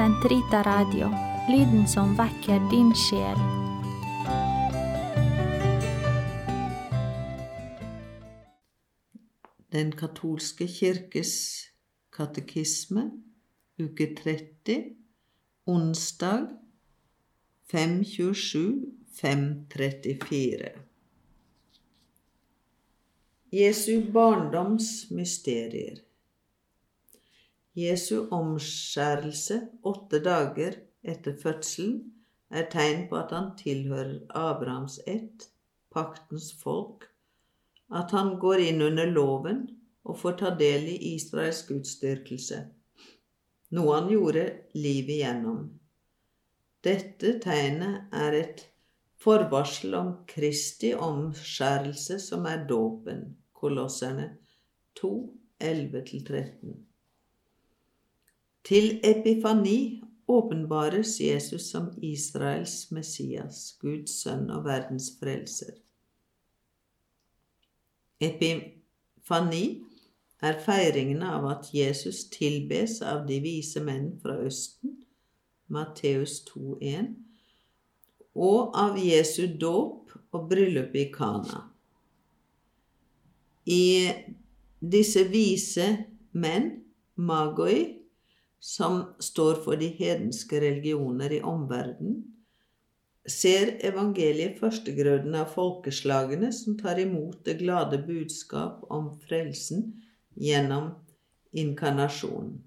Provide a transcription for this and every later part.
Sentrita Radio, lyden som vekker din sjel. Den katolske kirkes katekisme, uke 30, onsdag 527-534. Jesu barndoms mysterier. Jesu omskjærelse åtte dager etter fødselen er tegn på at han tilhører Abrahams ett, paktens folk, at han går inn under loven og får ta del i Israels gudsdyrkelse, noe han gjorde livet igjennom. Dette tegnet er et forvarsel om Kristi omskjærelse, som er dåpen, Kolosserne 2, 11-13. Til epifani åpenbares Jesus som Israels Messias, Guds sønn og verdens frelser. Epifani er feiringen av at Jesus tilbes av de vise menn fra Østen, Matteus 2,1, og av Jesu dåp og bryllup i Kana. I disse vise menn, magoi, som står for de hedenske religioner i omverdenen, ser evangeliet førstegrøden av folkeslagene som tar imot det glade budskap om frelsen gjennom inkarnasjonen.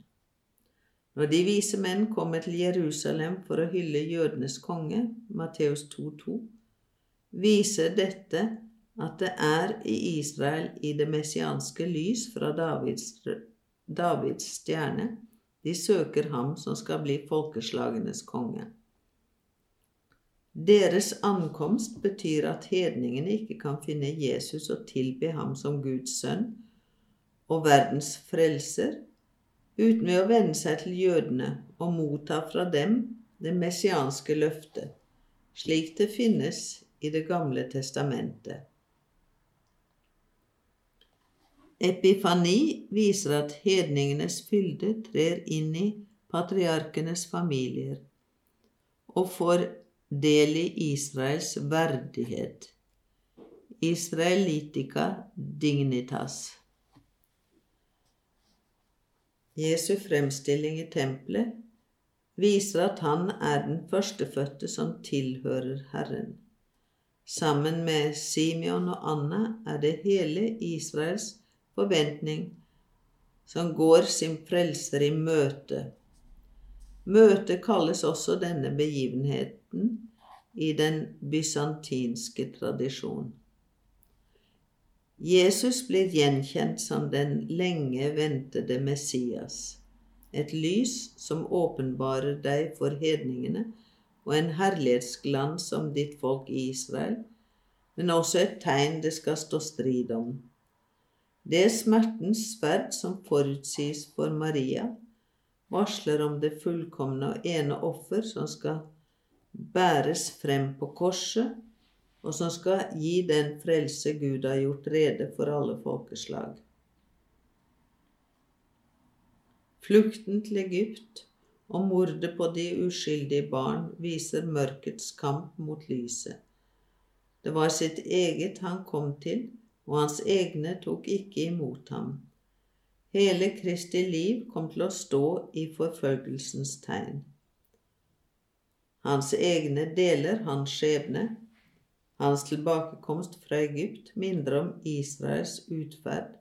Når de vise menn kommer til Jerusalem for å hylle jødenes konge, Matteus 2,2, viser dette at det er i Israel i det messianske lys fra Davids, Davids stjerne de søker ham som skal bli folkeslagenes konge. Deres ankomst betyr at hedningene ikke kan finne Jesus og tilbe ham som Guds sønn og verdens frelser, uten ved å venne seg til jødene og motta fra dem det messianske løftet, slik det finnes i Det gamle testamentet. Epifani viser at hedningenes fylde trer inn i patriarkenes familier og får del i Israels verdighet. Israelitica dignitas. Jesu fremstilling i tempelet viser at han er den førstefødte som tilhører Herren. Sammen med Simeon og Anna er det hele Israels forventning som går sin frelser i møte. Møte kalles også denne begivenheten i den bysantinske tradisjon. Jesus blir gjenkjent som den lenge ventede Messias, et lys som åpenbarer deg for hedningene, og en herlighetsglans om ditt folk i Israel, men også et tegn det skal stå strid om. Det smertens sverd som forutsies for Maria, varsler om det fullkomne og ene offer som skal bæres frem på korset, og som skal gi den frelse Gud har gjort rede for alle folkeslag. Flukten til Egypt og mordet på de uskyldige barn viser mørkets kamp mot lyset. Det var sitt eget han kom til, og hans egne tok ikke imot ham. Hele Kristi liv kom til å stå i forfølgelsens tegn. Hans egne deler hans skjebne. Hans tilbakekomst fra Egypt mindre om Israels utferd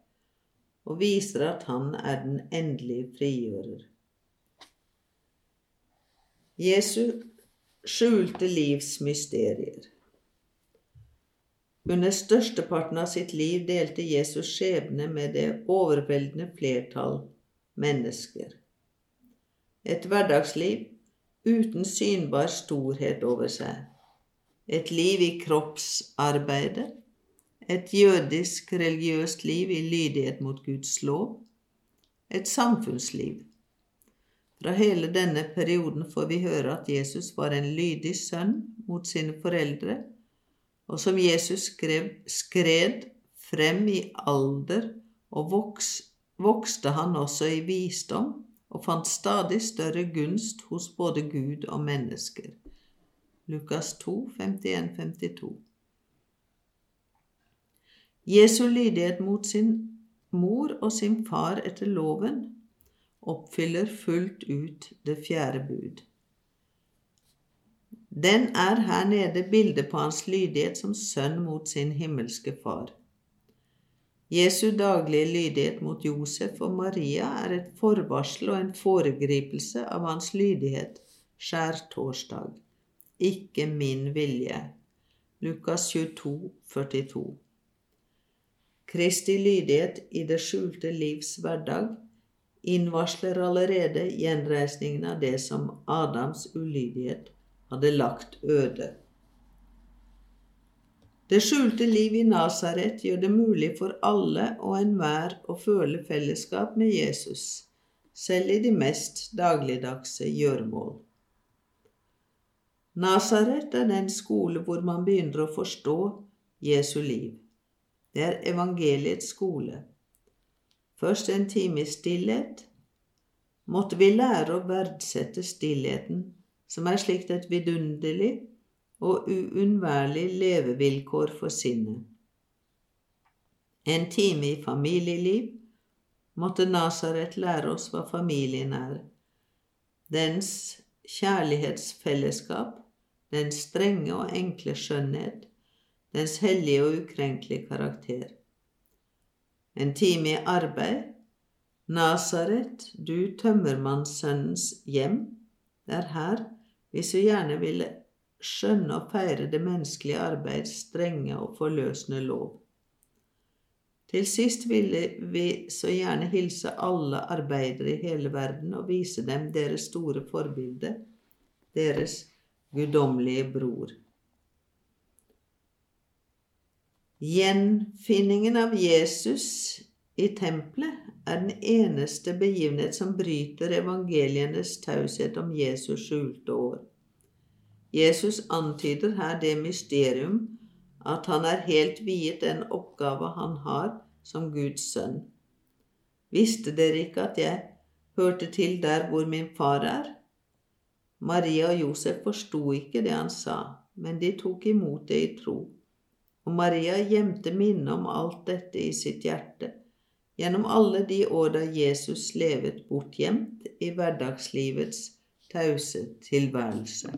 og viser at han er den endelige frigjører. Jesu skjulte livs mysterier. Under størsteparten av sitt liv delte Jesus skjebne med det overveldende flertall mennesker. Et hverdagsliv uten synbar storhet over seg. Et liv i kroppsarbeidet. Et jødisk religiøst liv i lydighet mot Guds lov. Et samfunnsliv. Fra hele denne perioden får vi høre at Jesus var en lydig sønn mot sine foreldre og som Jesus skrev, skred frem i alder og voks, vokste han også i visdom og fant stadig større gunst hos både Gud og mennesker. Lukas 2, 51-52 Jesu lydighet mot sin mor og sin far etter loven oppfyller fullt ut det fjerde bud. Den er her nede bildet på hans lydighet som sønn mot sin himmelske far. Jesu daglige lydighet mot Josef og Maria er et forvarsel og en foregripelse av hans lydighet skjærtorsdag. Ikke min vilje. Lukas 22, 42. Kristi lydighet i det skjulte livs hverdag innvarsler allerede gjenreisningen av det som Adams ulydighet hadde lagt øde. Det skjulte liv i Nasaret gjør det mulig for alle og enhver å føle fellesskap med Jesus, selv i de mest dagligdagse gjøremål. Nasaret er den skole hvor man begynner å forstå Jesu liv. Det er evangeliets skole. Først en time i stillhet. Måtte vi lære å verdsette stillheten som er slikt et vidunderlig og uunnværlig levevilkår for sinnet. En time i familieliv måtte Nasaret lære oss hva familien er, dens kjærlighetsfellesskap, dens strenge og enkle skjønnhet, dens hellige og ukrenkelige karakter. En time i arbeid, Nasaret, du tømmermannssønnens hjem, det er her vi så gjerne ville skjønne og feire det menneskelige arbeids strenge og forløsende lov. Til sist ville vi så gjerne hilse alle arbeidere i hele verden og vise dem deres store forbilde, deres guddommelige bror. Gjenfinningen av Jesus i tempelet er den eneste begivenhet som bryter evangelienes taushet om Jesus skjulte år. Jesus antyder her det mysterium at han er helt viet den oppgave han har som Guds sønn. Visste dere ikke at jeg hørte til der hvor min far er? Maria og Josef forsto ikke det han sa, men de tok imot det i tro. Og Maria gjemte minnet om alt dette i sitt hjerte gjennom alle de år da Jesus levet bortgjemt i hverdagslivets tause tilværelse.